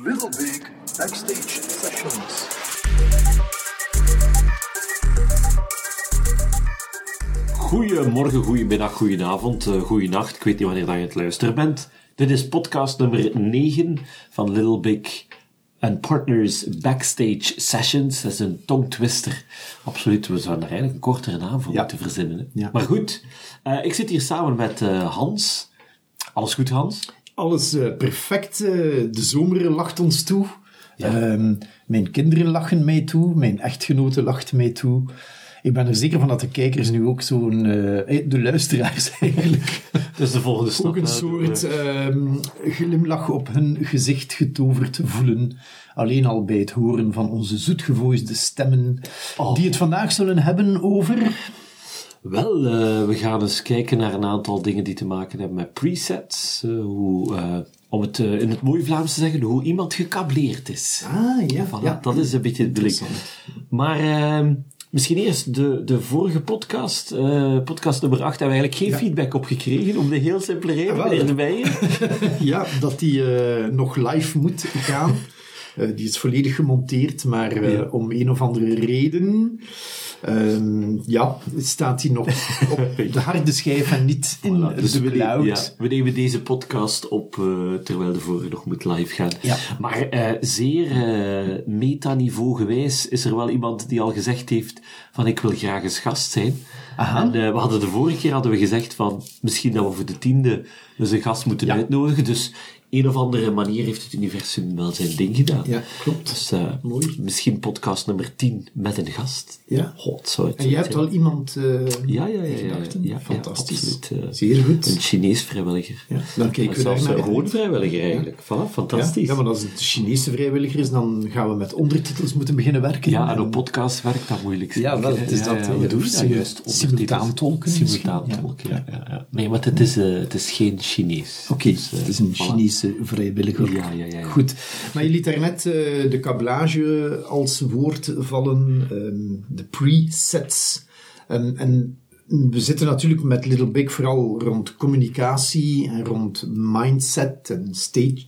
Little Big Backstage Sessions. Goedemorgen, goedemiddag, goedenavond, uh, goedenacht. Ik weet niet wanneer dat je het luisteren bent. Dit is podcast nummer 9 van Little Big and Partners Backstage Sessions. Dat is een tongtwister. Absoluut, we zouden er eigenlijk een kortere naam voor Ja. moeten verzinnen. Hè? Ja. Maar goed, eh, ik zit hier samen met eh, Hans. Alles goed, Hans? Alles eh, perfect. eh, de zomer lacht ons toe. Ehm, mijn kinderen lachen mij toe. Mijn echtgenote lacht mij toe. Ik ben er zeker van dat de kijkers nu ook zo'n... eh, de luisteraars eigenlijk... Dus de volgende stap. ook een soort eh, ehm, glimlach op hun gezicht getoverd voelen. Alleen al bij het horen van onze zoetgevoisde stemmen. Oh. Die het vandaag zullen hebben over... Wel, eh, we gaan eens kijken naar een aantal dingen die te maken hebben met presets. Eh, hoe, eh, om het in het mooie Vlaams te zeggen, hoe iemand gekableerd is. Ah, ja. Voilà, ja. dat is een beetje het bedoeling. Maar ehm, misschien eerst de, de vorige podcast, podcast nummer 8, hebben we eigenlijk geen feedback op gekregen, om de heel simpele reden, Ah, meneer De Meijer. Ja, dat die nog live moet gaan. Die is volledig gemonteerd, maar Ja. om een of andere reden ehm, ja, staat hij nog op de harde schijf en niet in Voilà, dus de we, cloud. ja, we nemen deze podcast op eh, terwijl de vorige nog moet live gaan. Ja. Maar eh, zeer eh metaniveau gewijs is er wel iemand die al gezegd heeft van ik wil graag eens gast zijn. Aha. En we hadden de vorige keer hadden we gezegd van misschien dat we voor de tiende dus een gast moeten Ja. uitnodigen. Dus een of andere manier heeft het universum wel zijn ding gedaan. Ja, klopt. Dus eh, Mooi. misschien podcast nummer 10 met een gast. Ja. God, zou het En je hebt wel iemand eh Ja, ja, ja. in ja, gedachten? ja, ja, Fantastisch. absoluut, eh. Zeer goed. Een Chinees vrijwilliger. Ja, dan kijken we Zelfs daar een naar gewoon vrijwilliger eigenlijk. Voilà, Ja, fantastisch. ja, maar als het een Chinese vrijwilliger is, dan gaan we met ondertitels moeten beginnen werken. Ja, en op podcast werkt dat moeilijk. Ja, wel, het is Ja, dat, ja, we doen juist. simultaan tolken. Simultaan Ja. tolken, ja. Ja, ja. Nee, maar het is, het is geen Chinees. Oké, Dus, het is een voilà. Chinese vrijwilliger. Ja, ja, ja, ja. Goed. Maar je liet daarnet eh de kablage als woord vallen, ehm, de presets. En, en we zitten natuurlijk met Little Big vooral rond communicatie en rond mindset en state,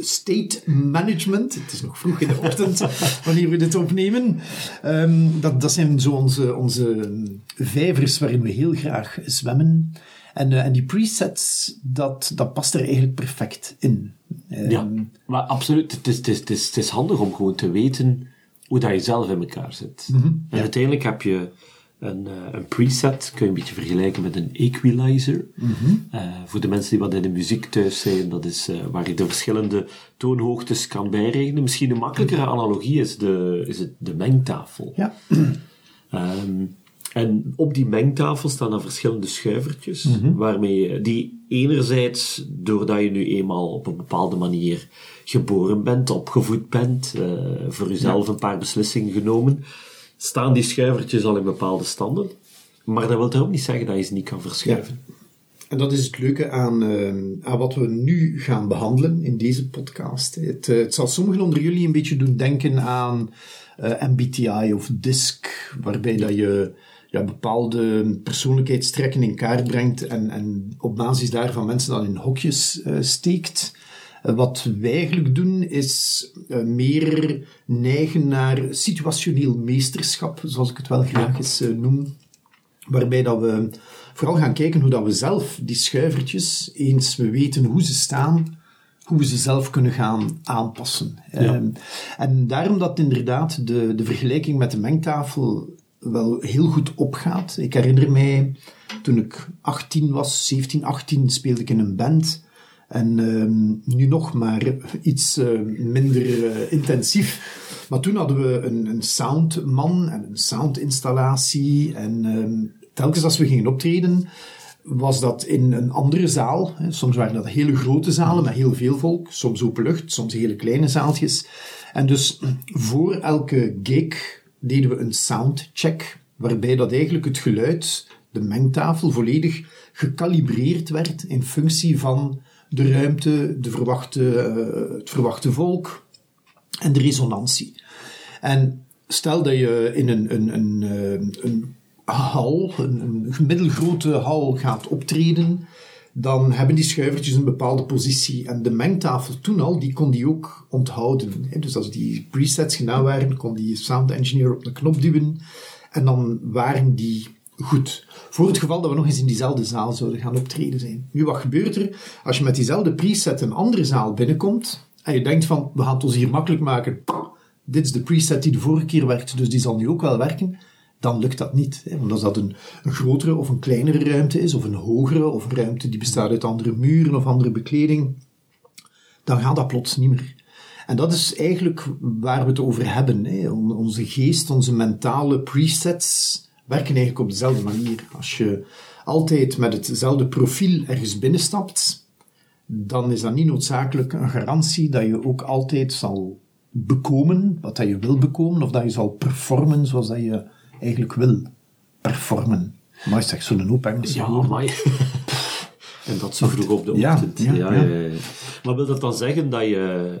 state management. Het is nog vroeg in de ochtend wanneer we dit opnemen. Ehm, dat, dat zijn zo onze, onze vijvers waarin we heel graag zwemmen. En, eh, en die presets, dat, dat past er eigenlijk perfect in. Ehm, Ja, maar absoluut. Het is, het, is, het, is, het is handig om gewoon te weten hoe dat je zelf in elkaar zit. Mhm, En uiteindelijk heb je een, eh, een preset, kun je een beetje vergelijken met een equalizer. Mhm. Eh, voor de mensen die wat in de muziek thuis zijn, dat is waar je de verschillende toonhoogtes kan bijregenen. Misschien een makkelijkere analogie is, de, is het de mengtafel. Ja. Ehm, en op die mengtafel staan dan verschillende schuivertjes, Mhm. waarmee je- die enerzijds, doordat je nu eenmaal op een bepaalde manier geboren bent, opgevoed bent, eh, voor jezelf een paar beslissingen genomen, staan die schuivertjes al in bepaalde standen. Maar dat wil toch ook niet zeggen dat je ze niet kan verschuiven. En dat is het leuke aan, ehm, aan wat we nu gaan behandelen in deze podcast. Het, eh, het zal sommigen onder jullie een beetje doen denken aan eh, MBTI of DISC, waarbij dat je ja, bepaalde persoonlijkheidstrekken in kaart brengt en, en op basis daarvan mensen dan in hokjes eh, steekt. Wat wij eigenlijk doen is eh, meer neigen naar situationeel meesterschap, zoals ik het wel graag eens eh, noem. Waarbij dat we vooral gaan kijken hoe dat we zelf die schuivertjes, eens we weten hoe ze staan, hoe we ze zelf kunnen gaan aanpassen. Ehm, en daarom dat inderdaad de, de vergelijking met de mengtafel wel heel goed opgaat. Ik herinner mij, toen ik 18 was, 17, 18, speelde ik in een band. En ehm, nu nog, maar iets eh, minder eh, intensief. Maar toen hadden we een, een soundman en een soundinstallatie. En ehm, telkens als we gingen optreden, was dat in een andere zaal. Soms waren dat hele grote zalen met heel veel volk. Soms open lucht, soms hele kleine zaaltjes. En dus voor elke gig deden we een soundcheck. Waarbij dat eigenlijk het geluid, de mengtafel, volledig gecalibreerd werd in functie van de ruimte, de verwachte, eh, het verwachte volk en de resonantie. En stel dat je in een, een, een, eh, een hal, een, een middelgrote hal gaat optreden, dan hebben die schuivertjes een bepaalde positie. En de mengtafel toen al, die kon die ook onthouden. Dus als die presets gedaan waren, kon die sound engineer op de knop duwen. En dan waren die goed. Voor het geval dat we nog eens in diezelfde zaal zouden gaan optreden zijn. Nu, wat gebeurt er als je met diezelfde preset een andere zaal binnenkomt en je denkt van, we gaan het ons hier makkelijk maken. Dit is de preset die de vorige keer werkte, dus die zal nu ook wel werken. Dan lukt dat niet. Hè? Dat een, grotere of een kleinere ruimte is, of een hogere, of een ruimte die bestaat uit andere muren of andere bekleding, dan gaat dat plots niet meer. En dat is eigenlijk waar we het over hebben. Hè. On- Onze geest, onze mentale presets werken eigenlijk op dezelfde manier. Als je altijd met hetzelfde profiel ergens binnenstapt, dan is dat niet noodzakelijk een garantie dat je ook altijd zal bekomen wat dat je wil bekomen, of dat je zal performen zoals dat je eigenlijk wil performen. Maar is echt zo'n hoop Engelse Ja, amai. En dat zo vroeg op de ochtend. ja, Ja, ja. ja, ja. Maar wil dat dan zeggen dat je,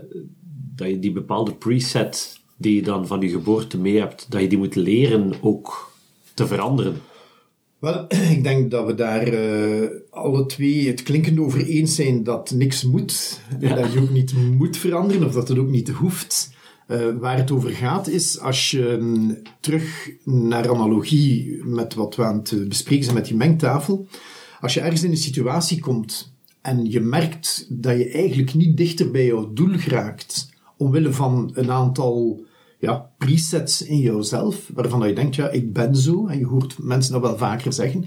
dat je die bepaalde preset die je dan van je geboorte mee hebt, dat je die moet leren ook te veranderen? Wel, ik denk dat we daar eh, alle twee het klinkend over eens zijn dat niks moet. En dat je ook niet moet veranderen, of dat het ook niet hoeft. Eh, waar het over gaat is, als je mm, terug naar analogie met wat we aan het bespreken zijn met die mengtafel. Als je ergens in een situatie komt en je merkt dat je eigenlijk niet dichter bij jouw doel geraakt, omwille van een aantal ja, presets in jouzelf, waarvan je denkt, ja, ik ben zo, en je hoort mensen dat wel vaker zeggen,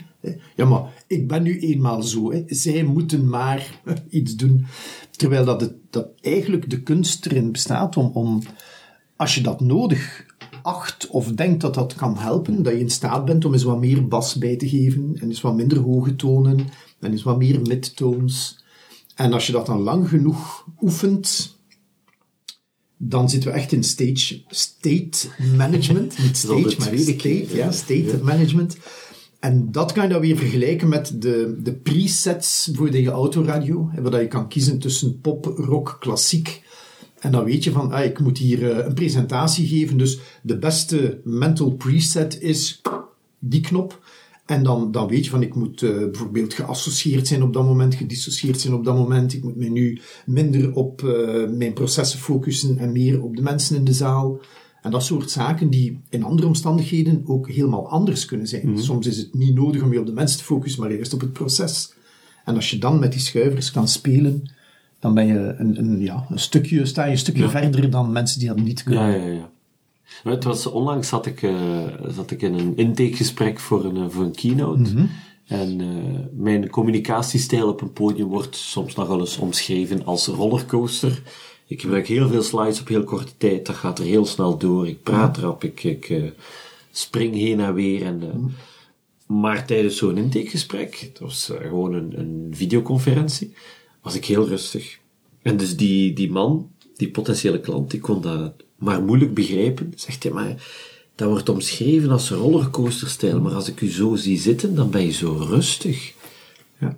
ja, maar ik ben nu eenmaal zo, hè, zij moeten maar iets doen. Terwijl dat, het, dat eigenlijk de kunst erin bestaat om, om, als je dat nodig acht of denkt dat dat kan helpen, dat je in staat bent om eens wat meer bas bij te geven, en eens wat minder hoge tonen, en eens wat meer midtones. En als je dat dan lang genoeg oefent, dan zitten we echt in stage, state management. Niet stage, de maar state, ja, ja. state management. En dat kan je dan weer vergelijken met de, de presets voor je autoradio. Waar dat je kan kiezen tussen pop, rock, klassiek. En dan weet je van, ah, ik moet hier eh, een presentatie geven. Dus de beste mental preset is die knop. En dan, dan weet je van, ik moet eh, bijvoorbeeld geassocieerd zijn op dat moment, gedissocieerd zijn op dat moment. Ik moet me nu minder op eh, mijn processen focussen en meer op de mensen in de zaal. En dat soort zaken die in andere omstandigheden ook helemaal anders kunnen zijn. Soms is het niet nodig om je op de mensen te focussen, maar eerst op het proces. En als je dan met die schuivers kan spelen, dan ben je een, een, ja, een stukje, sta je een stukje verder dan mensen die dat niet kunnen. Ja, ja, ja. Maar Het was, onlangs zat ik, eh, zat ik in een intakegesprek voor een, eh, voor een keynote. En eh, mijn communicatiestijl op een podium wordt soms nog wel eens omschreven als rollercoaster. Ik gebruik heel veel slides op heel korte tijd. Dat gaat er heel snel door. Ik praat erop. Ik, ik spring heen en weer. En, eh, Maar tijdens zo'n intakegesprek, het was gewoon een, een videoconferentie, was ik heel rustig. En dus die, die man, die potentiële klant, die kon dat maar moeilijk begrijpen. Zegt hij, maar dat wordt omschreven als rollercoasterstijl, maar als ik u zo zie zitten, dan ben je zo rustig. Ja,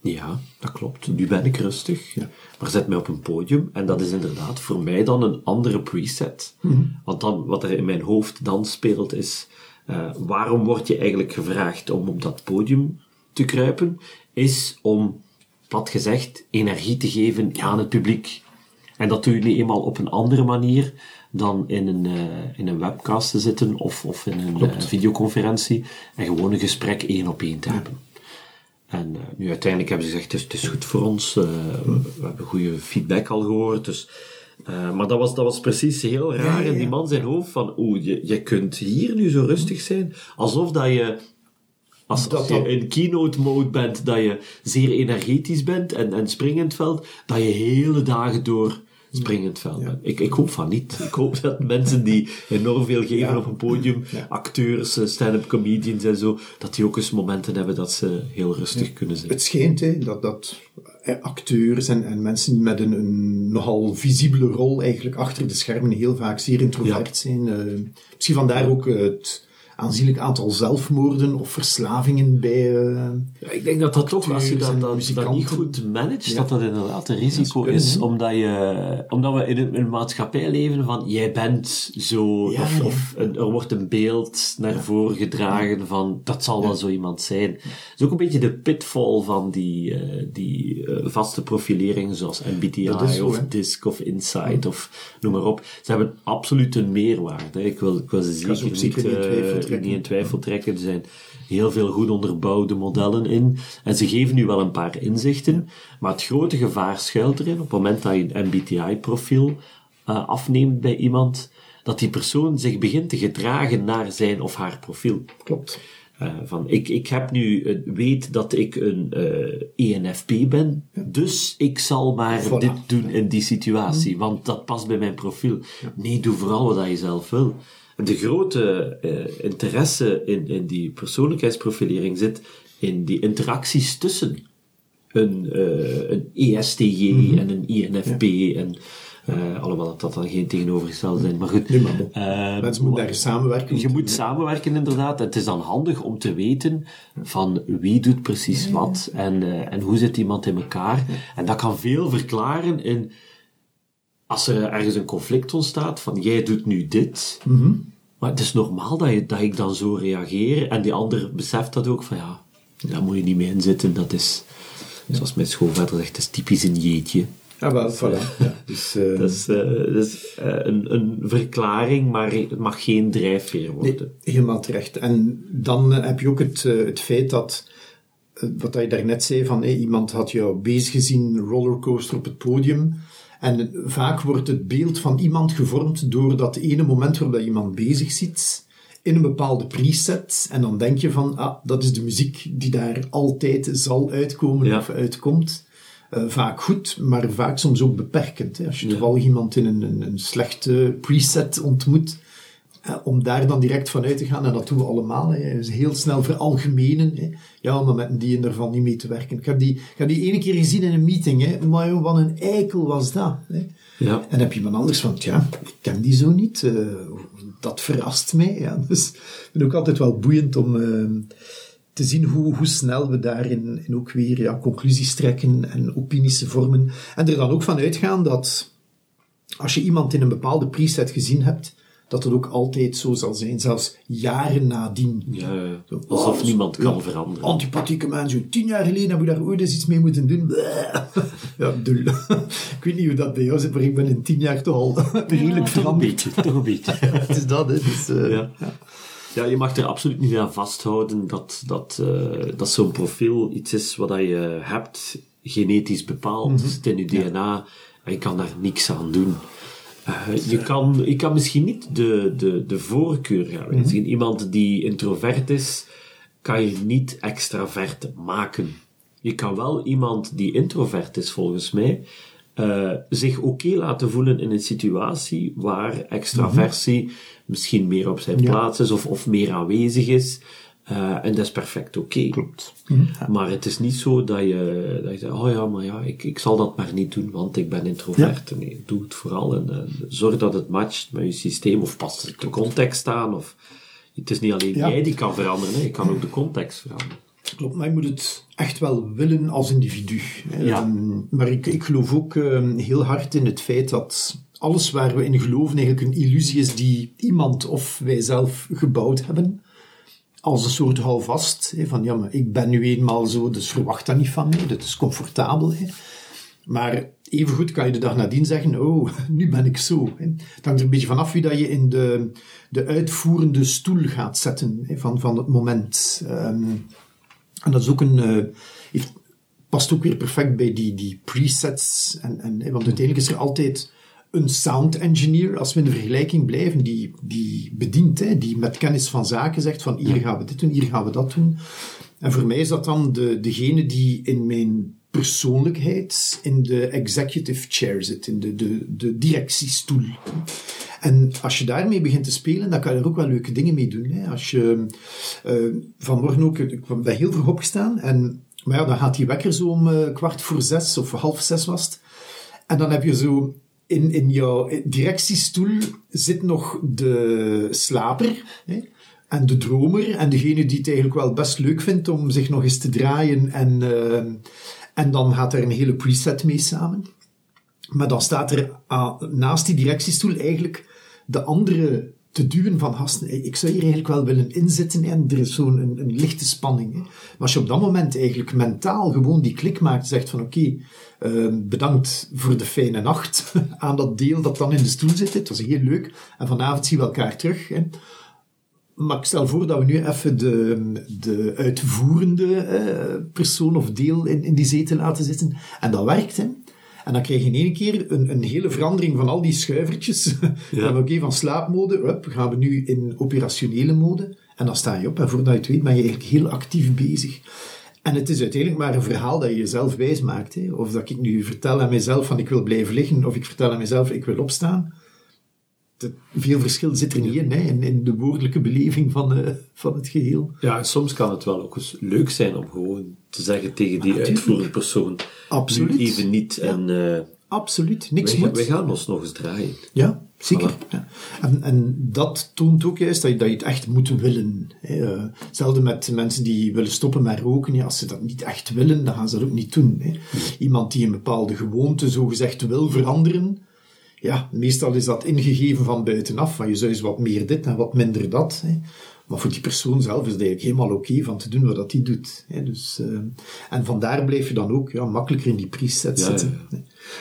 ja dat klopt. Nu ben ik rustig. Maar zet mij op een podium en dat is inderdaad voor mij dan een andere preset. Want dan, wat er in mijn hoofd dan speelt is, eh, waarom word je eigenlijk gevraagd om op dat podium te kruipen? Is om, plat gezegd, energie te geven aan het publiek. En dat doe je nu eenmaal op een andere manier dan in een, eh, in een webcast te zitten of, of in een eh, videoconferentie en gewoon een gesprek één op één te hebben. En eh, nu uiteindelijk hebben ze gezegd, het is, het is goed voor ons, we, we hebben goede feedback al gehoord, dus... maar dat was, dat was precies heel raar in die man zijn hoofd van, oeh, je, je kunt hier nu zo rustig zijn, alsof dat je als, je in keynote mode bent, dat je zeer energetisch bent en, en springend veld, dat je hele dagen door springend veld bent. Ik, ik hoop van niet. Ik hoop dat mensen die enorm veel geven Ja. op een podium, acteurs, eh, stand-up comedians en zo, dat die ook eens momenten hebben dat ze heel rustig kunnen zijn. Het schijnt hè, dat, dat eh, acteurs en, en mensen met een, een nogal visibele rol eigenlijk achter de schermen heel vaak zeer introvert zijn. Eh, misschien vandaar ook het aanzienlijk aantal zelfmoorden of verslavingen bij... eh, Ja, ik denk dat dat toch, als je dat, dat, dat niet goed managt, Ja. dat dat inderdaad een risico is, omdat, je, omdat we in een, in een maatschappij leven van, jij bent zo, of, of een- er wordt een beeld naar voren gedragen van, dat zal wel zo iemand zijn. Het is ook een beetje de pitfall van die, eh, die eh, vaste profileringen zoals MBTI Dat zo, of hè. DISC of Insight of noem maar op. Ze hebben absoluut een meerwaarde. Ik wil, ik wil ze zeker niet, niet trekken. niet in twijfel trekken. Er zijn heel veel goed onderbouwde modellen in. En ze geven nu wel een paar inzichten. Maar het grote gevaar schuilt erin op het moment dat je een MBTI-profiel eh, afneemt bij iemand, dat die persoon zich begint te gedragen naar zijn of haar profiel. Klopt. Eh, van, ik, ik heb nu, eh, weet dat ik een ENFP ben, dus ik zal maar Voilà. dit doen in die situatie, want dat past bij mijn profiel. Nee, doe vooral wat je zelf wil. De grote eh, interesse in, in die persoonlijkheidsprofilering zit in die interacties tussen een, eh, een ESTJ Mhm. en een INFP en eh, alhoewel dat, dat dan geen tegenovergestelde zijn, maar goed. Nee, maar bon. Mensen moeten daar samenwerken. je moet samenwerken inderdaad. Het is dan handig om te weten van wie doet precies wat en, eh, en hoe zit iemand in elkaar. En dat kan veel verklaren in als er ergens een conflict ontstaat van jij doet nu dit. Maar het is normaal dat, je, dat ik dan zo reageer en die ander beseft dat ook van ja, daar moet je niet mee in zitten. Dat is, zoals mijn schoonvader zegt, dat is typisch een jeetje. Ja, wel, voilà. Ja, dus, eh, Dat is, eh, dat is eh, een, een verklaring, maar het mag geen drijfveer worden. Nee, helemaal terecht. En dan heb je ook het, het feit dat, wat je daarnet zei, van hey, iemand had jou bezig gezien, rollercoaster op het podium. En vaak wordt het beeld van iemand gevormd door dat ene moment waarop iemand bezig ziet, in een bepaalde preset. En dan denk je van, ah, dat is de muziek die daar altijd zal uitkomen Ja. of uitkomt. Eh, vaak goed, maar vaak soms ook beperkend. Hè. Als je toevallig iemand in een, een, een slechte preset ontmoet, eh, om daar dan direct van uit te gaan, en dat doen we allemaal, hè, is heel snel veralgemenen. Hè. Ja, maar met die en daarvan niet mee te werken. Ik heb die, ik heb die ene keer gezien in een meeting, hè. maar joh, wat een eikel was dat. Hè. Ja. En heb je iemand anders van, ja, ik ken die zo niet. eh, dat verrast mij. Ja. Dus ik vind het ook altijd wel boeiend om eh, te zien hoe, hoe snel we daarin in ook weer ja, conclusies trekken en opinies vormen. En er dan ook van uitgaan dat als je iemand in een bepaalde preset gezien hebt, dat het ook altijd zo zal zijn, zelfs jaren nadien. Ja, ja. Zo, alsof oh, niemand kan ja, veranderen. Antipathieke mensen, tien jaar geleden hebben we daar ooit eens iets mee moeten doen. Ja, dul. ik weet niet hoe dat bij jou zit, maar ik ben in tien jaar toch al redelijk toch een veranderd. beetje, toch een beetje. Het is dat, hè. Dus, eh, Ja. Ja, je mag er absoluut niet aan vasthouden dat, dat, eh, dat zo'n profiel iets is wat je hebt, genetisch bepaald, Mhm. het in je DNA, en je kan daar niks aan doen. Eh, je, kan, je kan misschien niet de, de, de voorkeur gaan Mhm. wijzigen. Iemand die introvert is, kan je niet extravert maken. Je kan wel iemand die introvert is, volgens mij, eh, zich oké laten voelen in een situatie waar extraversie misschien meer op zijn plaats is of, of meer aanwezig is. Eh, en dat is perfect oké. Klopt. Maar het is niet zo dat je, dat je zegt, oh ja, maar ja, ik, ik zal dat maar niet doen, want ik ben introvert. Nee, doe het vooral en eh, zorg dat het matcht met je systeem, of past het de context aan, of... Het is niet alleen Ja. jij die kan veranderen, hè, je kan ook de context veranderen. Klopt, maar je moet het echt wel willen als individu. Ehm, maar ik, ik geloof ook ehm, heel hard in het feit dat alles waar we in geloven eigenlijk een illusie is die iemand of wij zelf gebouwd hebben. Als een soort houvast. Van ja, maar ik ben nu eenmaal zo, dus verwacht dat niet van mij. Dat is comfortabel. Hè. Maar evengoed kan je de dag nadien zeggen, oh, nu ben ik zo. Het hangt er een beetje vanaf wie dat je in de, de uitvoerende stoel gaat zetten van, van het moment. Ehm, en dat is ook een, eh, past ook weer perfect bij die, die presets. En, en, want uiteindelijk is er altijd een sound engineer, als we in de vergelijking blijven, die, die bedient, hè, die met kennis van zaken zegt van hier gaan we dit doen, hier gaan we dat doen. En voor mij is dat dan de, degene die in mijn persoonlijkheid in de executive chair zit, in de, de, de directiestoel. En als je daarmee begint te spelen, dan kan je er ook wel leuke dingen mee doen. Hè. Als je eh, vanmorgen ook, ik ben heel vroeg opgestaan en maar ja, dan gaat die wekker zo om eh, kwart voor zes of half zes was het. En dan heb je zo in, in jouw directiestoel zit nog de slaper. Hè? en de dromer en degene die het eigenlijk wel best leuk vindt om zich nog eens te draaien en, uh, en dan gaat er een hele preset mee samen. Maar dan staat er uh, naast die directiestoel eigenlijk de andere te duwen van gasten. Ik zou hier eigenlijk wel willen inzitten en er is zo'n een, een, lichte spanning. Hè. Maar als je op dat moment eigenlijk mentaal gewoon die klik maakt, zegt van oké, uh, bedankt voor de fijne nacht aan dat deel dat dan in de stoel zit. Het was heel leuk. En vanavond zien we elkaar terug. Hè. Maar ik stel voor dat we nu even de, de uitvoerende eh, persoon of deel in, in die zetel laten zitten. En dat werkt, hè. En dan krijg je in één keer een, een hele verandering van al die schuivertjes. Ja. Oké, okay, van slaapmode, up, gaan we nu in operationele mode. En dan sta je op en voordat je het weet ben je eigenlijk heel actief bezig. En het is uiteindelijk maar een verhaal dat je jezelf wijs maakt. Hè. Of dat ik nu vertel aan mezelf van ik wil blijven liggen, of ik vertel aan mezelf ik wil opstaan te, veel verschil zit er niet in, hè, in, in de woordelijke beleving van, uh, van het geheel. Ja, soms kan het wel ook eens leuk zijn om gewoon te zeggen tegen die uitvoerende persoon, Absoluut. nu even niet ja. en... Uh, Absoluut, niks wij, moet. wij gaan ons nog eens draaien. Ja, zeker. Voilà. Ja. En, en dat toont ook juist dat je, dat je het echt moet willen. Hè. Hetzelfde met mensen die willen stoppen met roken. Ja, als ze dat niet echt willen, dan gaan ze dat ook niet doen. Hè. Iemand die een bepaalde gewoonte zogezegd wil veranderen, ja, meestal is dat ingegeven van buitenaf, van je zou eens wat meer dit en wat minder dat. Hè. Maar voor die persoon zelf is het eigenlijk helemaal oké okay van te doen wat dat die doet. Hè. Dus, uh, en vandaar blijf je dan ook ja, makkelijker in die preset Ja, zitten. ja,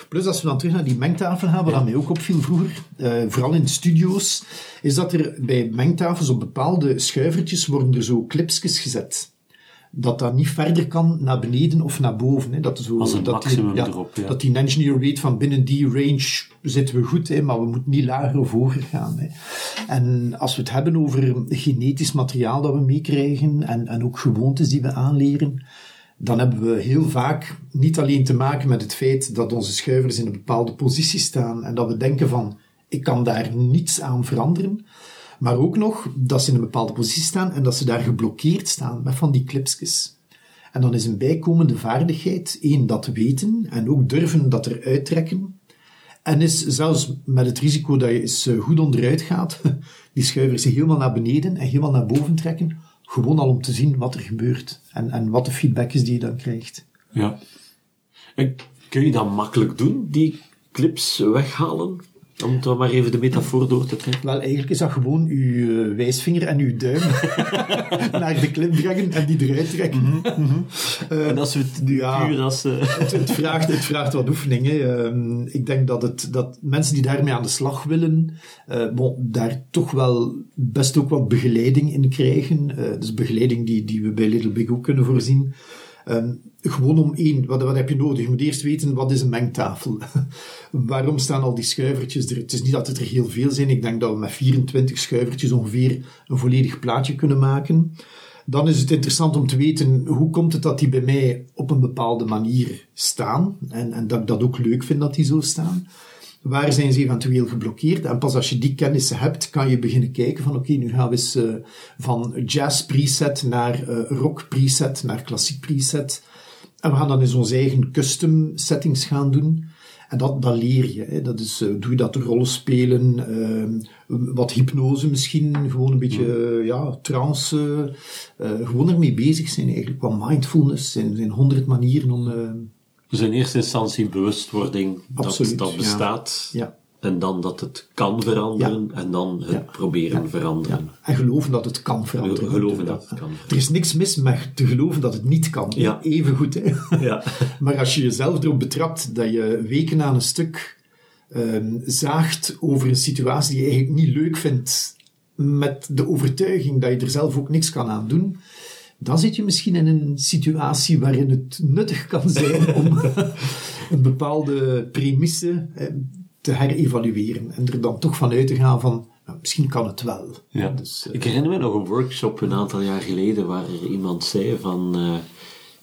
Plus als we dan terug naar die mengtafel gaan, wat aan mij ook opviel vroeger, uh, vooral in studio's, is dat er bij mengtafels op bepaalde schuivertjes worden er zo clipsjes gezet dat dat niet verder kan naar beneden of naar boven. Hè. Dat, zo, Als een dat maximum die, ja, erop, ja. Dat die engineer weet van binnen die range zitten we goed, hè, maar we moeten niet lager of hoger gaan. Hè. En als we het hebben over genetisch materiaal dat we meekrijgen en, en ook gewoontes die we aanleren, dan hebben we heel vaak niet alleen te maken met het feit dat onze schuivers in een bepaalde positie staan en dat we denken van, ik kan daar niets aan veranderen, maar ook nog dat ze in een bepaalde positie staan en dat ze daar geblokkeerd staan met van die clipsjes. En dan is een bijkomende vaardigheid, één, dat weten en ook durven dat eruit trekken. En is zelfs met het risico dat je eens goed onderuit gaat, die schuivers helemaal naar beneden en helemaal naar boven trekken, gewoon al om te zien wat er gebeurt en, en wat de feedback is die je dan krijgt. Ja. En kun je dat makkelijk doen, die clips weghalen? Om toch maar even de metafoor door te trekken. Wel, eigenlijk is dat gewoon uw wijsvinger en uw duim naar de clip brengen en die eruit trekken. Mm -hmm. uh, en als we het nu ja, puur als... Uh... Het, het, vraagt, het vraagt wat oefeningen. Uh, ik denk dat, het, dat mensen die daarmee aan de slag willen, bon, daar toch wel best ook wat begeleiding in krijgen. dus begeleiding die, die we bij Little Big ook kunnen voorzien. Um, gewoon om één, wat, wat heb je nodig? Je moet eerst weten, wat is een mengtafel? Waarom staan al die schuivertjes er? Het is niet dat het er heel veel zijn. Ik denk dat we met 24 schuivertjes ongeveer een volledig plaatje kunnen maken. Dan is het interessant om te weten, hoe komt het dat die bij mij op een bepaalde manier staan? En, en dat ik dat ook leuk vind dat die zo staan. Waar zijn ze eventueel geblokkeerd? En pas als je die kennissen hebt, kan je beginnen kijken van oké, nu gaan we eens uh, van jazz preset naar uh, rock preset, naar klassiek preset. En we gaan dan eens onze eigen custom settings gaan doen. En dat, dat leer je. Hè. Dat is, uh, doe je dat rollen spelen, wat hypnose misschien, gewoon een beetje ja, trance. gewoon ermee bezig zijn eigenlijk. Wat mindfulness, zijn, zijn honderd manieren om dus in eerste instantie bewustwording Absoluut, dat dat bestaat. Ja. Ja. En dan dat het kan veranderen. En dan het proberen Ja. veranderen. En geloven dat het kan veranderen. Geloven dat het kan Er is niks mis met te geloven dat het niet kan. Even goed. Hè? Ja. Maar als je jezelf erop betrapt dat je weken aan een stuk ehm, zaagt over een situatie die je eigenlijk niet leuk vindt, met de overtuiging dat je er zelf ook niks kan aan doen, dan zit je misschien in een situatie waarin het nuttig kan zijn om een bepaalde premisse eh, te herevalueren en er dan toch vanuit te gaan van, nou, misschien kan het wel. Ja. Dus, eh, Ik herinner me nog een workshop een aantal jaar geleden waar er iemand zei van eh,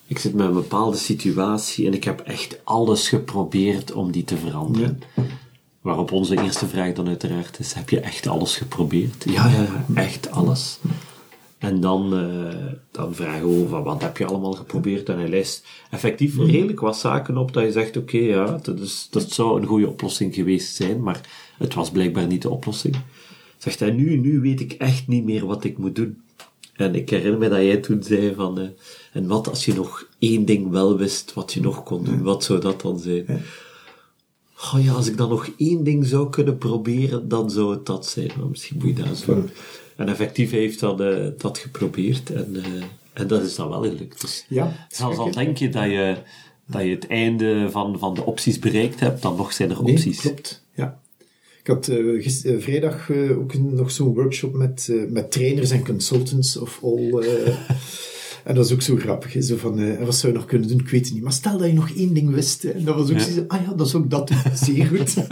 ik zit met een bepaalde situatie en ik heb echt alles geprobeerd om die te veranderen. Waarop onze eerste vraag dan uiteraard is, heb je echt alles geprobeerd? Ja, ja, ja, echt alles. En dan, eh, dan vragen we van wat heb je allemaal geprobeerd? En hij lijst effectief redelijk wat zaken op dat je zegt, oké, ja, dat, is, dat zou een goede oplossing geweest zijn, maar het was blijkbaar niet de oplossing. Zegt hij, nu, nu weet ik echt niet meer wat ik moet doen. En ik herinner me dat jij toen zei van, eh, en wat als je nog één ding wel wist wat je nog kon doen, wat zou dat dan zijn? Oh ja, als ik dan nog één ding zou kunnen proberen, dan zou het dat zijn. Maar misschien moet je dat eens doen. En effectief heeft dat, eh, dat geprobeerd en, eh, en dat is dan wel gelukt. Dus Ja, zelfs al denk je dat je, dat je het einde van, van de opties bereikt hebt, dan nog zijn er Nee, opties. klopt. Ja. Ik had eh, gis- vrijdag ook nog zo'n workshop met, met trainers en consultants of all. en dat is ook zo grappig. Hè? Zo van, eh, wat zou je nog kunnen doen? Ik weet het niet. Maar stel dat je nog één ding wist. Hè? En dat was ook Ja. zo, ah ja, dat is ook dat. Zeer goed.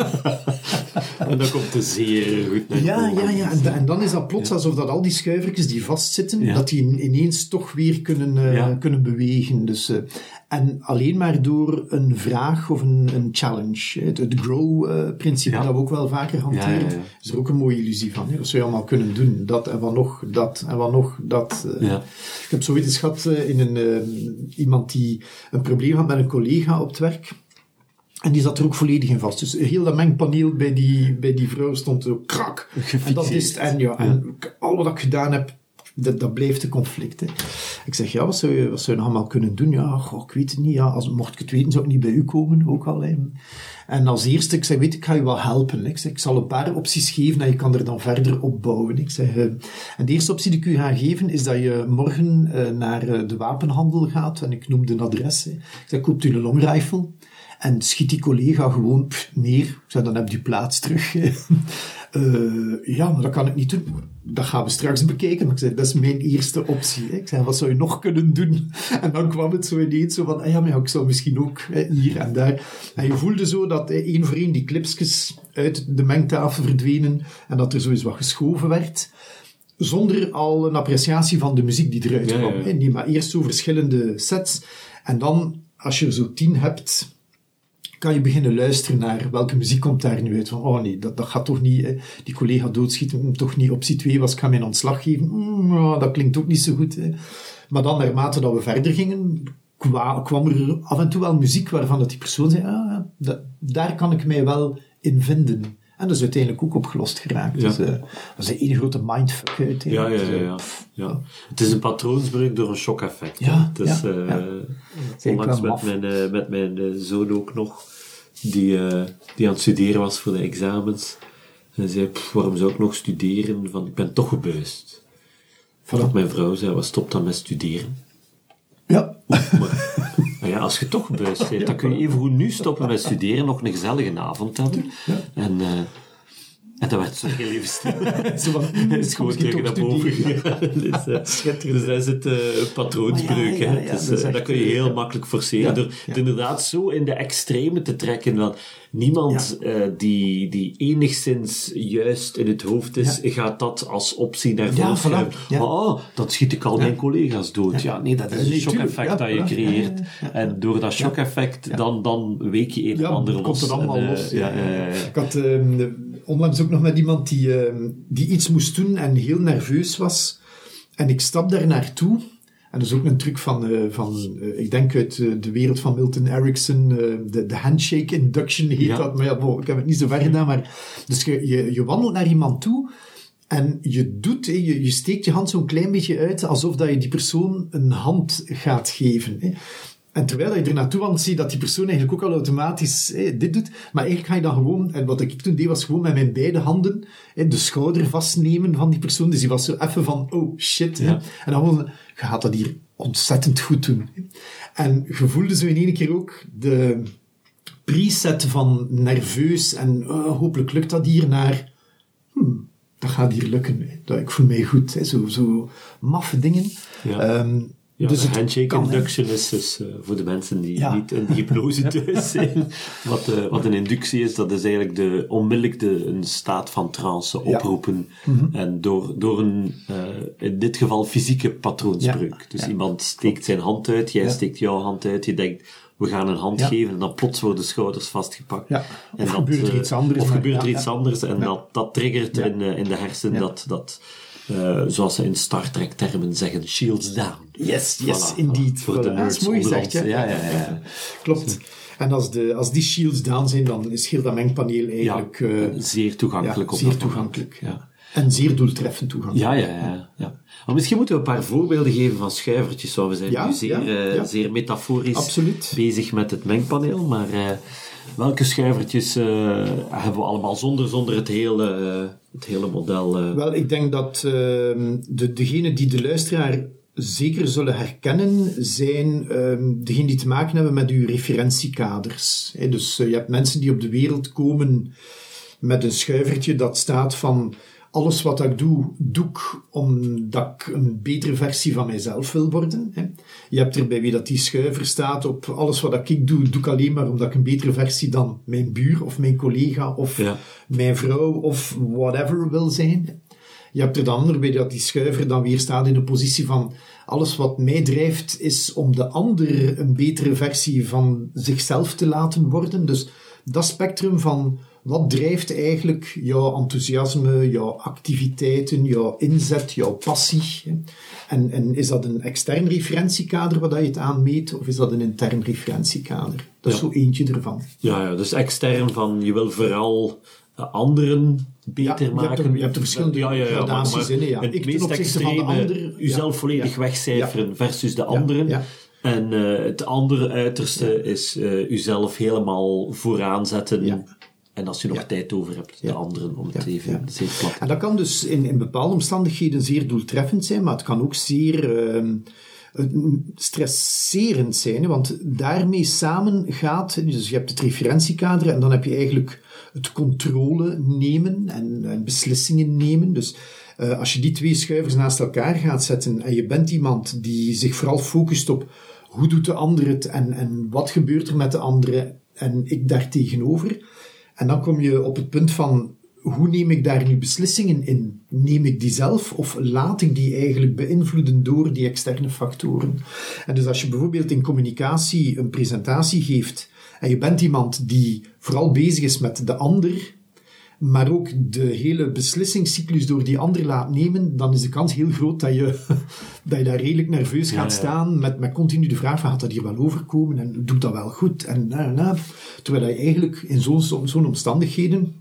En dan komt het zeer goed Ja, ja, ja. En, da- en dan is dat plots alsof dat al die schuivertjes die vastzitten, Ja. dat die in- ineens toch weer kunnen, eh, kunnen bewegen. Dus, eh, en alleen maar door een vraag of een, een challenge. Het, het grow-principe Ja. dat we ook wel vaker hanteren, Ja, ja, ja. is er ook een mooie illusie van. Hè. Dat zou je allemaal kunnen doen. Dat en wat nog, dat en wat nog, dat. eh. Ik heb zoiets gehad eh, in een, eh, iemand die een probleem had met een collega op het werk. En die zat er ook volledig in vast. Dus heel dat mengpaneel bij die, bij die vrouw stond zo krak. En dat is het. En, ja, en al wat ik gedaan heb, dat, dat blijft een conflict. Hè. Ik zeg, ja, wat zou, je, wat zou je nog allemaal kunnen doen? Ja, goh, ik weet het niet. Ja, als, mocht ik het weten, zou ik niet bij u komen, ook al. En als eerste, ik zeg, weet ik ga je wel helpen. Ik zeg, ik zal een paar opties geven en je kan er dan verder op bouwen. Ik zeg, eh, en de eerste optie die ik u ga geven, is dat je morgen eh, naar eh, de wapenhandel gaat. En ik noem een adres. Hè. Ik zeg, koopt u een longrifle. En schiet die collega gewoon pff, neer. Dan heb je plaats terug. Eh, ja, maar dat kan ik niet doen. Dat gaan we straks bekijken. Ik zei, dat is mijn eerste optie. hè. Ik zei, wat zou je nog kunnen doen? En dan kwam het zo ineens zo van, ah ja, maar ja, ik zou misschien ook hè, hier en daar. En je voelde zo dat hè, één voor één die clipsjes uit de mengtafel verdwenen. En dat er eens wat geschoven werd zonder al een appreciatie van de muziek die eruit kwam. ja, ja. hè. Nee, maar eerst zo verschillende sets. En dan, als je er zo tien hebt, kan je beginnen luisteren naar welke muziek komt daar nu uit. Van, oh nee, dat, dat gaat toch niet, hè. die collega doodschieten, toch niet optie 2 was, ik ga mijn ontslag geven. Ja, dat klinkt ook niet zo goed. Hè. Maar dan, naarmate dat we verder gingen, kwa- kwam er af en toe wel muziek waarvan dat die persoon zei, ah, daar kan ik mij wel in vinden. En dat is uiteindelijk ook opgelost geraakt. Ja. Dus, eh, dat is een ene grote mindfuck hè. Ja, ja, Dus, ja, eh, ja, ja. Het is een patroonsbreuk door een shock-effect. Ja, Het is, ja, eh, ja. onlangs met mijn, met mijn zoon ook nog, die, die aan het studeren was voor de examens. En zei, "Pff, waarom zou ik nog studeren? Van, ik ben toch gebuist. Voordat mijn vrouw zei, wat stop dan met studeren? Ja, maar ja, als je toch gebuist bent, dan kun je even goed nu stoppen met studeren, nog een gezellige avond hebben. En, eh, en dan werd ze heel even stil. zo Hij is gewoon terug toch naar boven gegaan. Dus, eh, Schitterend. dus daar zit eh, een patroonsbreuk. Maar ja, hè. ja, ja, Het is, dat is dat kun je heel makkelijk forceren. Door het inderdaad zo in de extreme te trekken. Dat niemand eh, die, die enigszins juist in het hoofd is, gaat dat als optie naar voren ja. Oh, dan schiet ik al mijn collega's dood. Ja, nee, dat is een shock-effect dat je creëert. En door dat shock-effect, dan, dan week je een Ja, en ander los. komt het allemaal En, eh, los. Ik had ehm, onlangs ook nog met iemand die, ehm, die iets moest doen en heel nerveus was. En ik stap daar naartoe. En dat is ook een truc van, eh, van eh, ik denk uit eh, de wereld van Milton Erickson, de, de handshake induction heet Ja. dat. Maar ja, bon, ik heb het niet zo ver gedaan. Maar, dus je, je, je wandelt naar iemand toe en je doet, je, je steekt je hand zo'n klein beetje uit alsof dat je die persoon een hand gaat geven. En terwijl je er naartoe wandelt, zie je dat die persoon eigenlijk ook al automatisch dit doet. Maar eigenlijk ga je dan gewoon, en wat ik toen deed, was gewoon met mijn beide handen de schouder vastnemen van die persoon. Dus die was zo even van, oh shit. Ja. En dan gewoon, je gaat dat hier ontzettend goed doen. En je voelde zo in één keer ook de preset van nerveus en oh, hopelijk lukt dat hier naar hmm, dat gaat hier lukken. hè. Ik voel mij goed. Hè. Zo, zo maffe dingen. Ja. Ehm, Ja, dus de handshake kan, induction is dus voor de mensen die Ja. niet in de hypnose thuis zijn. Wat, eh, wat een inductie is, dat is eigenlijk de, onmiddellijk de, een staat van trance Ja. oproepen. Mhm. En door, door een, eh, in dit geval fysieke patroonsbreuk. Dus iemand steekt zijn hand uit, jij steekt jouw hand uit, je denkt, we gaan een hand Ja. geven en dan plots worden schouders vastgepakt. Ja. En Of gebeurt er iets anders, Of gebeurt ja, er iets anders en dat, dat triggert in, in de hersenen dat, dat eh, zoals ze in Star Trek termen zeggen, shields down. Yes, yes, Voilà, indeed. Voor de nerds Dat is mooi gezegd, ja. Ja, ja, ja. Klopt. En als, de, als die shields down zijn, dan is heel dat mengpaneel eigenlijk... Ja, eh, zeer toegankelijk ja, op zeer toegankelijk, ja. En zeer doeltreffend toegang. Ja, ja, ja. ja. Maar misschien moeten we een paar voorbeelden geven van schuivertjes. Want we zijn Ja, nu zeer, ja, eh, zeer metaforisch Absoluut. bezig met het mengpaneel. Maar eh, welke schuivertjes eh, hebben we allemaal zonder, zonder het, hele, eh, het hele model? eh? Wel, ik denk dat ehm, de, degenen die de luisteraar zeker zullen herkennen, zijn ehm degenen die te maken hebben met uw referentiekaders. Dus eh, je hebt mensen die op de wereld komen met een schuivertje dat staat van alles wat ik doe, doe ik omdat ik een betere versie van mijzelf wil worden. Hè. Je hebt er bij wie dat die schuiver staat op alles wat ik doe, doe ik alleen maar omdat ik een betere versie dan mijn buur of mijn collega of Ja. mijn vrouw of whatever wil zijn. Je hebt er de ander bij dat die schuiver dan weer staat in de positie van alles wat mij drijft is om de ander een betere versie van zichzelf te laten worden. Dus dat spectrum van wat drijft eigenlijk jouw enthousiasme, jouw activiteiten, jouw inzet, jouw passie? En, en is dat een extern referentiekader waar je het aan meet, of is dat een intern referentiekader? Dat is Ja. zo eentje ervan. Ja, ja, dus extern van je wil vooral eh, anderen beter Ja, je hebt maken. er- je hebt er verschillende ja, ja, gradaties in, ja. Het Ik ten meest opzichte van de extreme, ander, jezelf volledig wegcijferen versus de anderen. En eh, het andere uiterste is eh jezelf helemaal vooraan zetten. En als je nog Ja. tijd over hebt, de Ja. anderen, om het Ja, even zeer plat En dat kan dus in, in bepaalde omstandigheden zeer doeltreffend zijn, maar het kan ook zeer ehm, eh, stresserend zijn, want daarmee samen gaat, dus je hebt het referentiekader en dan heb je eigenlijk het controle nemen en, en beslissingen nemen. Dus eh, als je die twee schuivers naast elkaar gaat zetten en je bent iemand die zich vooral focust op hoe doet de ander het en, en wat gebeurt er met de andere en ik daar tegenover. En dan kom je op het punt van hoe neem ik daar nu beslissingen in? Neem ik die zelf of laat ik die eigenlijk beïnvloeden door die externe factoren? En dus als je bijvoorbeeld in communicatie een presentatie geeft en je bent iemand die vooral bezig is met de ander, maar ook de hele beslissingscyclus door die ander laat nemen, dan is de kans heel groot dat je, dat je daar redelijk nerveus gaat ja. staan met, met continu de vraag van, gaat dat hier wel overkomen en doet dat wel goed? En, na, na. Terwijl je eigenlijk in zo'n zo'n omstandigheden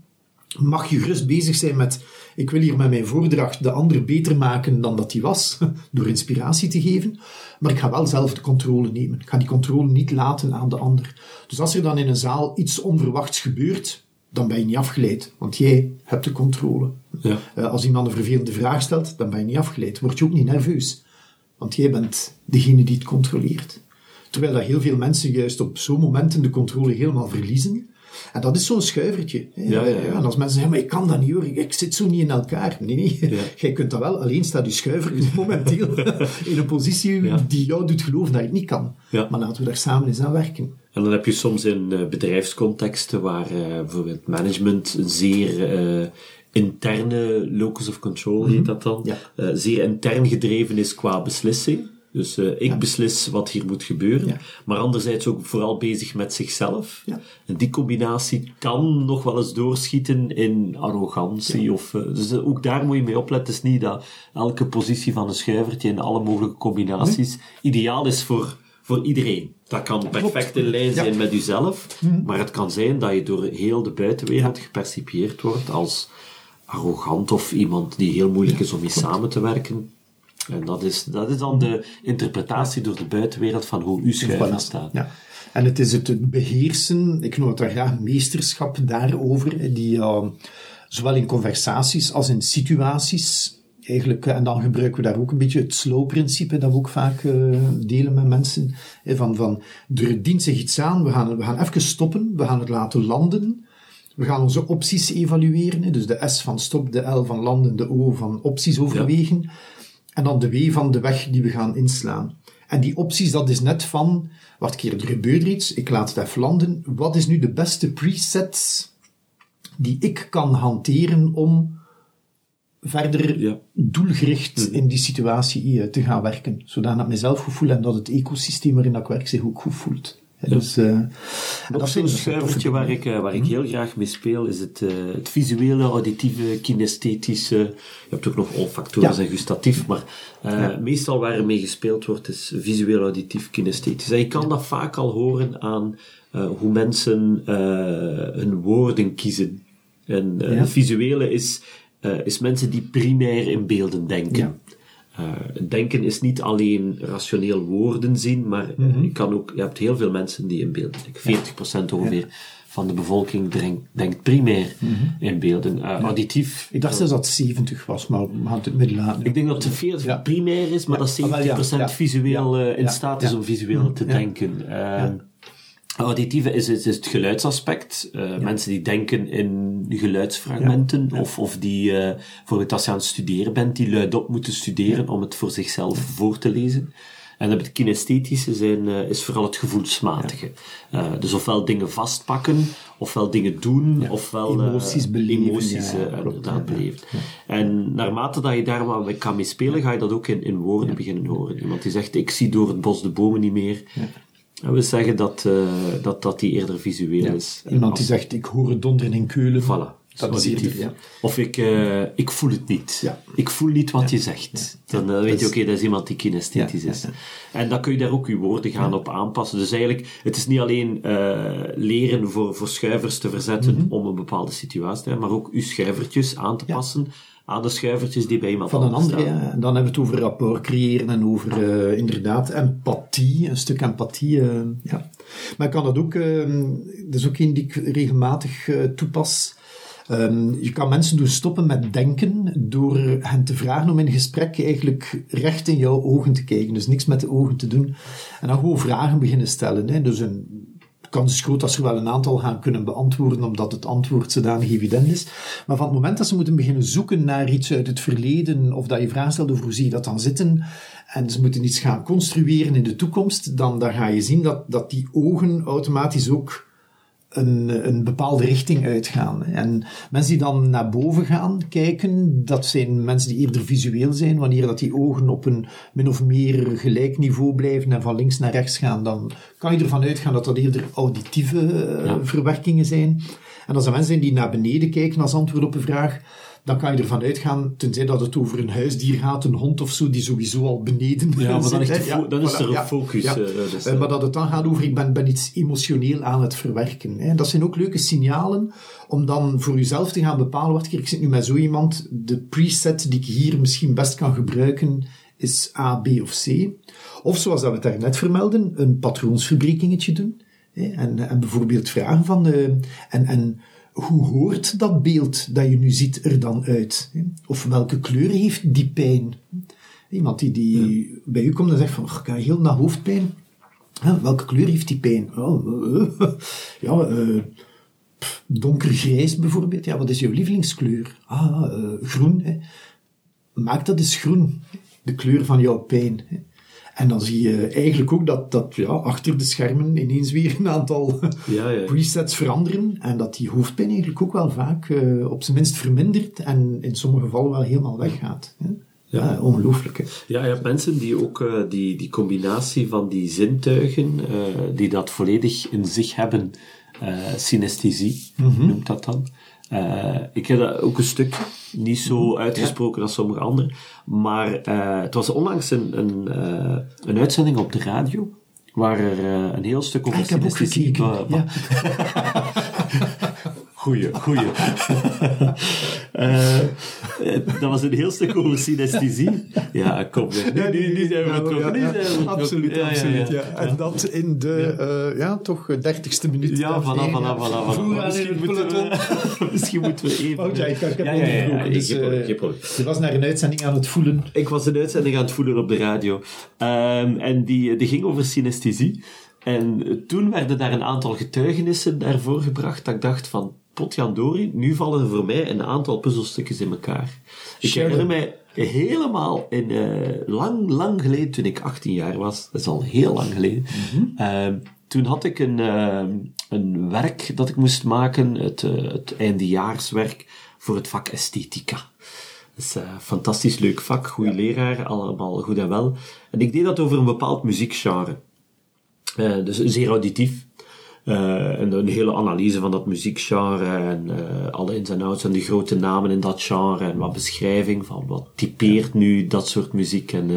mag je gerust bezig zijn met, ik wil hier met mijn voordracht de ander beter maken dan dat die was, door inspiratie te geven, maar ik ga wel zelf de controle nemen. Ik ga die controle niet laten aan de ander. Dus als er dan in een zaal iets onverwachts gebeurt, dan ben je niet afgeleid, want jij hebt de controle. Ja. Eh, als iemand een vervelende vraag stelt, dan ben je niet afgeleid. Word je ook niet nerveus, want jij bent degene die het controleert. Terwijl dat heel veel mensen juist op zo'n momenten de controle helemaal verliezen. En dat is zo'n schuivertje. Ja, ja, ja. En als mensen zeggen, maar ik kan dat niet hoor, ik, zit zo niet in elkaar. Nee, nee. Jij kunt dat wel, alleen staat je schuiver momenteel in een positie die jou doet geloven dat je het niet kan. Maar laten we daar samen eens aan werken. En dan heb je soms in eh, bedrijfscontexten waar eh, bijvoorbeeld management een zeer eh, interne locus of control heet dat dan, Mhm. Ja. eh, zeer intern gedreven is qua beslissing. Dus ik beslis wat hier moet gebeuren, Ja. maar anderzijds ook vooral bezig met zichzelf. En die combinatie kan nog wel eens doorschieten in arrogantie. Of, dus ook daar moet je mee opletten. Het is niet dat elke positie van een schuivertje in alle mogelijke combinaties ideaal is voor, voor iedereen. Dat kan perfect in lijn Ja. zijn met jezelf, maar het kan zijn dat je door heel de buitenwereld gepercipieerd wordt als arrogant of iemand die heel moeilijk is om mee samen te werken. En dat is, dat is dan de interpretatie door de buitenwereld van hoe uw schuiver Voilà. staat. Ja. En het is het beheersen, ik noem het daar graag meesterschap daarover, die uh, zowel in conversaties als in situaties, eigenlijk, eh, en dan gebruiken we daar ook een beetje het slow-principe, dat we ook vaak uh, delen met mensen, van, van er dient zich iets aan, we gaan, we gaan even stoppen, we gaan het laten landen, we gaan onze opties evalueren, dus de S van stop, de L van landen, de O van opties overwegen, en dan de W van de weg die we gaan inslaan. En die opties, dat is net van, wat keer er gebeurt iets, ik laat het even landen. Wat is nu de beste preset die ik kan hanteren om verder Ja. doelgericht in die situatie eh, te gaan werken. Zodat ik mezelf goed voel en dat het ecosysteem waarin dat ik werk zich ook goed voelt. Dus, eh, dat vind ik- schuivertje waar ik, eh, waar ik heel graag mee speel, is het, het visuele, auditieve, kinesthetische. Je hebt ook nog olfactorisch Ja. en gustatief, maar meestal waar er mee gespeeld wordt, is visueel, auditief, kinesthetisch. En je kan dat vaak al horen aan hoe mensen hun woorden kiezen. En het visuele is eh, is mensen die primair in beelden denken. Eh, denken is niet alleen rationeel woorden zien, maar eh, Mhm. je, kan ook, je hebt heel veel mensen die in beelden denken. 40% ongeveer van de bevolking denkt, denkt primair in beelden. Eh, Auditief. Mhm. Ik dacht zelfs dat het 70 was, maar we gaan het midden laten. Ik denk dat het 40 Ja. primair is, maar dat Ah, wel, 70% ja, ja. visueel in staat is om visueel te Ja. denken. Auditieve is, is, is het geluidsaspect. Eh, Mensen die denken in geluidsfragmenten, Of, of die, eh bijvoorbeeld als je aan het studeren bent, die luidop moeten studeren om het voor zichzelf voor te lezen. En het kinesthetische zijn, eh, is vooral het gevoelsmatige. Dus ofwel dingen vastpakken, ofwel dingen doen, ofwel Emoties beleven, emoties inderdaad beleven. En naarmate dat je daar wat mee kan mee spelen, ga je dat ook in, in woorden beginnen horen. Iemand die zegt, ik zie door het bos de bomen niet meer. En we zeggen dat, eh, dat, dat die eerder visueel is. Iemand die zegt, ik hoor het donderen in Keulen. Voilà. Dat is eerder, ja. Of ik, eh, ik voel het niet. Ja. Ik voel niet wat je zegt. Dan eh, weet je, oké, dat is iemand die kinesthetisch Ja, is. ja, En dan kun je daar ook je woorden gaan op aanpassen. Dus eigenlijk, het is niet alleen eh, leren voor, voor schuivers te verzetten Mhm. om een bepaalde situatie te hebben, maar ook uw schuivertjes aan te passen aan de schuivertjes die bij iemand Van een andere, staan. ja. En dan hebben we het over rapport creëren en over eh, inderdaad empathie, een stuk empathie. eh, ja. Maar ik kan dat ook, eh, dat is ook een die ik regelmatig eh, toepas. Ehm, je kan mensen doen stoppen met denken door hen te vragen om in een gesprek eigenlijk recht in jouw ogen te kijken. Dus niks met de ogen te doen. En dan gewoon vragen beginnen stellen. Hè. Dus een, kans is groot dat ze wel een aantal gaan kunnen beantwoorden, omdat het antwoord zodanig evident is. Maar van het moment dat ze moeten beginnen zoeken naar iets uit het verleden, of dat je vragen stelt over hoe zie je dat dan zitten, en ze moeten iets gaan construeren in de toekomst, dan, dan ga je zien dat, dat die ogen automatisch ook een, een bepaalde richting uitgaan. En mensen die dan naar boven gaan kijken, dat zijn mensen die eerder visueel zijn. Wanneer dat die ogen op een min of meer gelijk niveau blijven en van links naar rechts gaan, dan kan je ervan uitgaan dat dat eerder auditieve eh, verwerkingen zijn. En als er mensen zijn die naar beneden kijken als antwoord op een vraag, dan kan je ervan uitgaan, tenzij dat het over een huisdier gaat, een hond of zo, die sowieso al beneden Ja, maar dan is, zit, fo- dan is er een focus. ja. eh, dus, Eh, eh, maar dat het dan gaat over, ik ben, ben iets emotioneel aan het verwerken. Hè. Dat zijn ook leuke signalen om dan voor jezelf te gaan bepalen, wacht, ik zit nu met zo iemand, de preset die ik hier misschien best kan gebruiken is A, B of C. Of zoals dat we het daarnet vermelden, een patroonsverbrekingetje doen. Hè. En, en bijvoorbeeld vragen van, de, en, en hoe hoort dat beeld dat je nu ziet er dan uit? Of welke kleur heeft die pijn? Iemand die, die bij u komt en zegt van, "Och, ik heb heel naar hoofdpijn. Welke kleur heeft die pijn? Oh, ja, eh, pff, donkergrijs bijvoorbeeld. Ja, wat is jouw lievelingskleur? Ah, eh, groen. Hè. Maak dat eens groen, de kleur van jouw pijn. Hè. En dan zie je eigenlijk ook dat, dat ja, achter de schermen ineens weer een aantal Ja, ja. presets veranderen. En dat die hoofdpijn eigenlijk ook wel vaak eh, op zijn minst vermindert en in sommige gevallen wel helemaal weggaat. Hè. Ja, ongelooflijk. Hè. Ja, je hebt mensen die ook eh, die, die combinatie van die zintuigen, eh, die dat volledig in zich hebben, eh synesthesie noemt dat dan. Eh, ik heb dat ook een stuk, niet zo uitgesproken als sommige anderen, maar eh, het was onlangs een, een, eh, een uitzending op de radio, waar er een heel stuk over Ah, wa- Ja. Goeie, goeie. Eh, dat was een heel stuk over synesthesie. Ja, kom. Nu, nu, nu zijn we. Absoluut, Ja, ja, absoluut. ja. Ja, En dat in de, eh, ja, toch, eh, dertigste minuut. Ja, voilà. Vooraan in Misschien het moeten, we, misschien moeten we even... Oh, ja, ik, ik heb ja, ja, ja, ja, onderbroken, dus. Je was naar een uitzending aan het voelen. Ik was een uitzending aan het voelen op de radio. Ehm, en die, die ging over synesthesie. En toen werden daar een aantal getuigenissen daarvoor gebracht dat ik dacht van, potjandori, nu vallen er voor mij een aantal puzzelstukjes in elkaar. Ik herinner mij helemaal in, eh, lang, lang geleden, toen ik 18 jaar was, dat is al heel lang geleden, ehm, toen had ik een, ehm, een werk dat ik moest maken, het, eh, het eindejaarswerk voor het vak esthetica. Dat is een fantastisch leuk vak, goede leraar, allemaal goed en wel. En ik deed dat over een bepaald muziekgenre. Eh, dus zeer auditief. Eh, en een hele analyse van dat muziekgenre en eh, alle ins en outs en de grote namen in dat genre en wat beschrijving van wat typeert nu dat soort muziek. En, eh,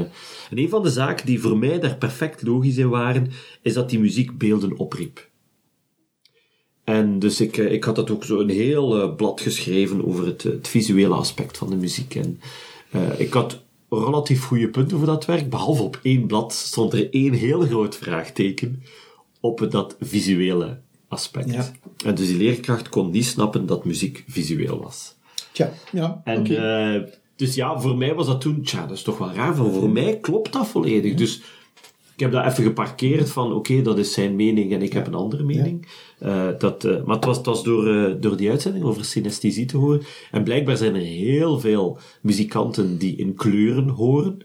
en een van de zaken die voor mij daar perfect logisch in waren, is dat die muziek beelden opriep. En dus ik, ik had dat ook zo een heel blad geschreven over het, het visuele aspect van de muziek. En ik had relatief goede punten voor dat werk, behalve op één blad stond er één heel groot vraagteken op dat visuele aspect. Ja. En dus die leerkracht kon niet snappen dat muziek visueel was. Tja, ja, En, oké. eh, dus ja, voor mij was dat toen, tja, dat is toch wel raar. Voor, voor mij klopt dat volledig. Dus ik heb dat even geparkeerd van, oké, dat is zijn mening en ik heb een andere mening. Eh, dat, eh, maar het was, het was door, door die uitzending over synesthesie te horen. En blijkbaar zijn er heel veel muzikanten die in kleuren horen.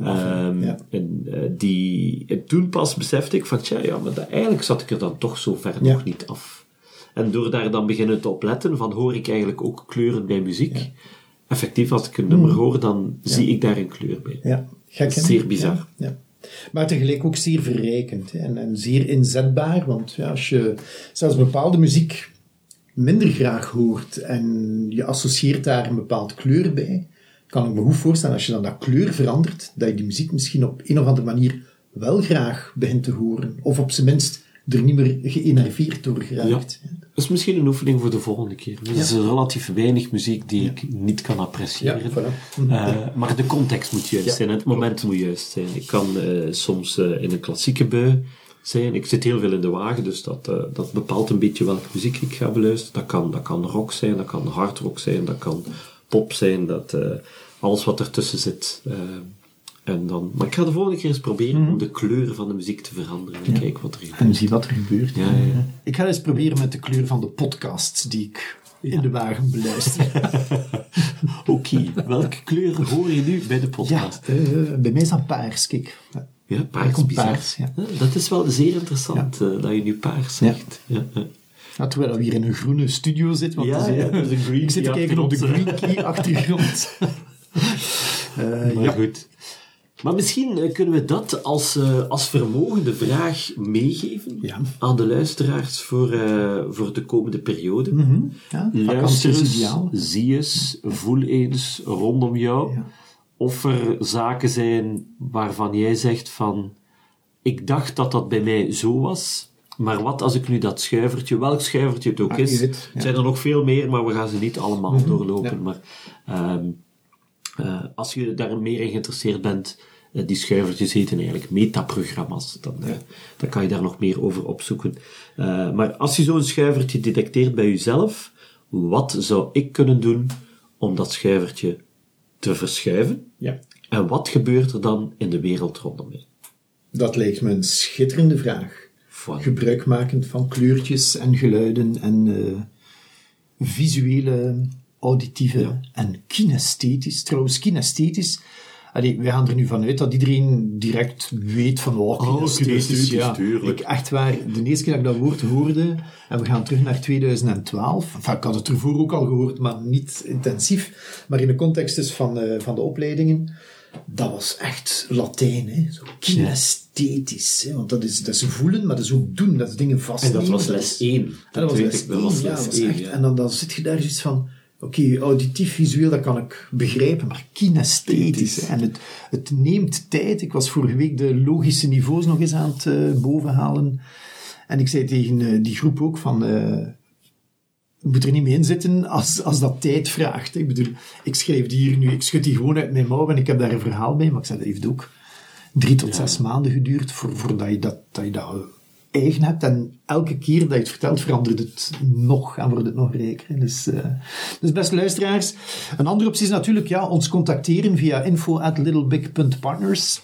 Ehm, ja. en, eh, die, en toen pas besefte ik van, tja, ja, maar dat, eigenlijk zat ik er dan toch zo ver Ja. nog niet af. En door daar dan beginnen te opletten van, hoor ik eigenlijk ook kleuren bij muziek? Effectief, als ik een nummer hoor, dan zie ik daar een kleur bij. Ja, gek? Zeer bizar. Ja. Maar tegelijk ook zeer verrijkend en, en zeer inzetbaar, want ja, als je zelfs bepaalde muziek minder graag hoort en je associeert daar een bepaald kleur bij, kan ik me goed voorstellen als je dan dat kleur verandert, dat je die muziek misschien op een of andere manier wel graag begint te horen, of op zijn minst er niet meer geënerveerd door geraakt. Ja. Dat is misschien een oefening voor de volgende keer. Er is relatief weinig muziek die ik niet kan appreciëren. Ja, voilà. Eh, maar de context moet juist zijn en het moment moet juist zijn. Ik kan eh, soms eh, in een klassieke bui zijn. Ik zit heel veel in de wagen, dus dat, dat bepaalt een beetje welke muziek ik ga beluisteren. Dat kan, dat kan rock zijn, dat kan hard rock zijn, dat kan pop zijn, dat, eh, alles wat ertussen zit. eh, en dan, maar ik ga de volgende keer eens proberen om de kleuren van de muziek te veranderen en kijken wat er gebeurt. En zie wat er gebeurt. Ja, ja, ja. Ik ga eens proberen met de kleur van de podcasts die ik in de wagen beluister. Oké, welke kleuren hoor je nu bij de Ja, podcast? eh, bij mij is dat paars, kijk. Ja, paars, paars, ja. Dat is wel zeer interessant eh, dat je nu paars Ja. zegt. Ja. Ja, terwijl we hier in een groene studio zitten. Want Ja, eh, een green ik zit te kijken op de green key achtergrond. Eh, Maar ja. goed. Maar misschien eh, kunnen we dat als, als vermogende vraag meegeven Ja. aan de luisteraars voor, voor de komende periode. Ja, Luister eens, zie eens, voel eens rondom jou Ja. of er zaken zijn waarvan jij zegt van ik dacht dat dat bij mij zo was, maar wat als ik nu dat schuivertje, welk schuivertje het ook Ah, is, het ja. Mhm. zijn er nog veel meer, maar we gaan ze niet allemaal doorlopen. ja. Maar ehm, eh, als je daar meer in geïnteresseerd bent, eh, die schuivertjes heten eigenlijk metaprogramma's, dan, eh, dan kan je daar nog meer over opzoeken. Maar als je zo'n schuivertje detecteert bij jezelf, wat zou ik kunnen doen om dat schuivertje te verschuiven? Ja. En wat gebeurt er dan in de wereld rondom mij? Dat lijkt me een schitterende vraag. Voilà. Gebruikmakend van kleurtjes en geluiden en eh, visuele, auditieve en kinesthetisch. Trouwens, kinesthetisch. Allee, wij gaan er nu vanuit dat iedereen direct weet van oh, kinesthetisch. kinesthetisch, ja. tuurlijk. Ik, echt waar, de eerste keer dat ik dat woord hoorde, en we gaan terug naar 2012. Enfin, ik had het ervoor ook al gehoord, maar niet intensief. Maar in de context dus van, eh, van de opleidingen, dat was echt Latijn, hè? Zo kinesthetisch. Hè? Want dat is, dat is voelen, maar dat is ook doen, dat is dingen En vastnemen. dat was dat les is- 1. ja, dat was les ik, dat was één, ja, les was 1, echt. ja. En dan, dan zit je daar zoiets van, oké, auditief, visueel, dat kan ik begrijpen, maar kinesthetisch. En het, het neemt tijd. Ik was vorige week de logische niveaus nog eens aan het eh, bovenhalen. En ik zei tegen eh, die groep ook van, eh, moet er niet mee in zitten als, als dat tijd vraagt. Ik bedoel, ik schrijf die hier nu, ik schud die gewoon uit mijn mouw en ik heb daar een verhaal bij, maar ik zei, dat heeft ook drie tot zes maanden geduurd voor, voordat je dat, dat je dat eigen hebt. En elke keer dat je het vertelt, verandert het nog en wordt het nog rijker. Dus, eh, dus beste luisteraars, een andere optie is natuurlijk ja, ons contacteren via info at littlebig.partners.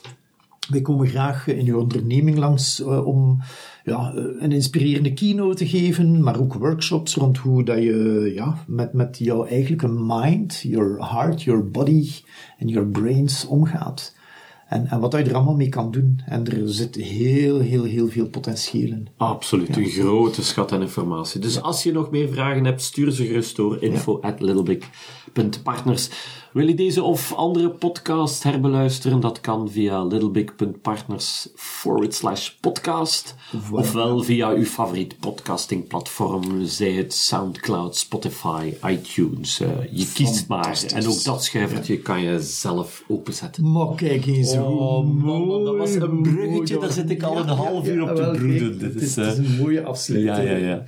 Wij komen graag in uw onderneming langs eh, om ja, eh, een inspirerende keynote te geven, maar ook workshops rond hoe dat je ja, met, met jouw eigenlijke mind, your heart, your body en your brains omgaat. En, en wat je er allemaal mee kan doen. En er zit heel, heel, heel veel potentieel in. Absoluut, een grote schat aan informatie. Dus als je nog meer vragen hebt, stuur ze gerust door. Info at littlebig.partners. Wil je deze of andere podcast herbeluisteren? Dat kan via littlebig.partners forward slash podcast. Ofwel via uw favoriet podcastingplatform, zij het Soundcloud, Spotify, iTunes. Eh, je kiest maar. En ook dat schuivertje kan je zelf openzetten. Maar kijk eens Oh, man, dat was een bruggetje, mooi. daar zit ik al een half uur op te broeden. Dit is eh, een mooie afsluiting. Ja, ja, ja.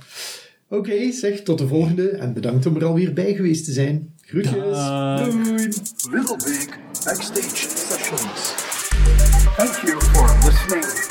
Oké, zeg, tot de volgende en bedankt om er alweer bij geweest te zijn. Groetjes. Doei. Little Big Backstage Sessions. Thank you for listening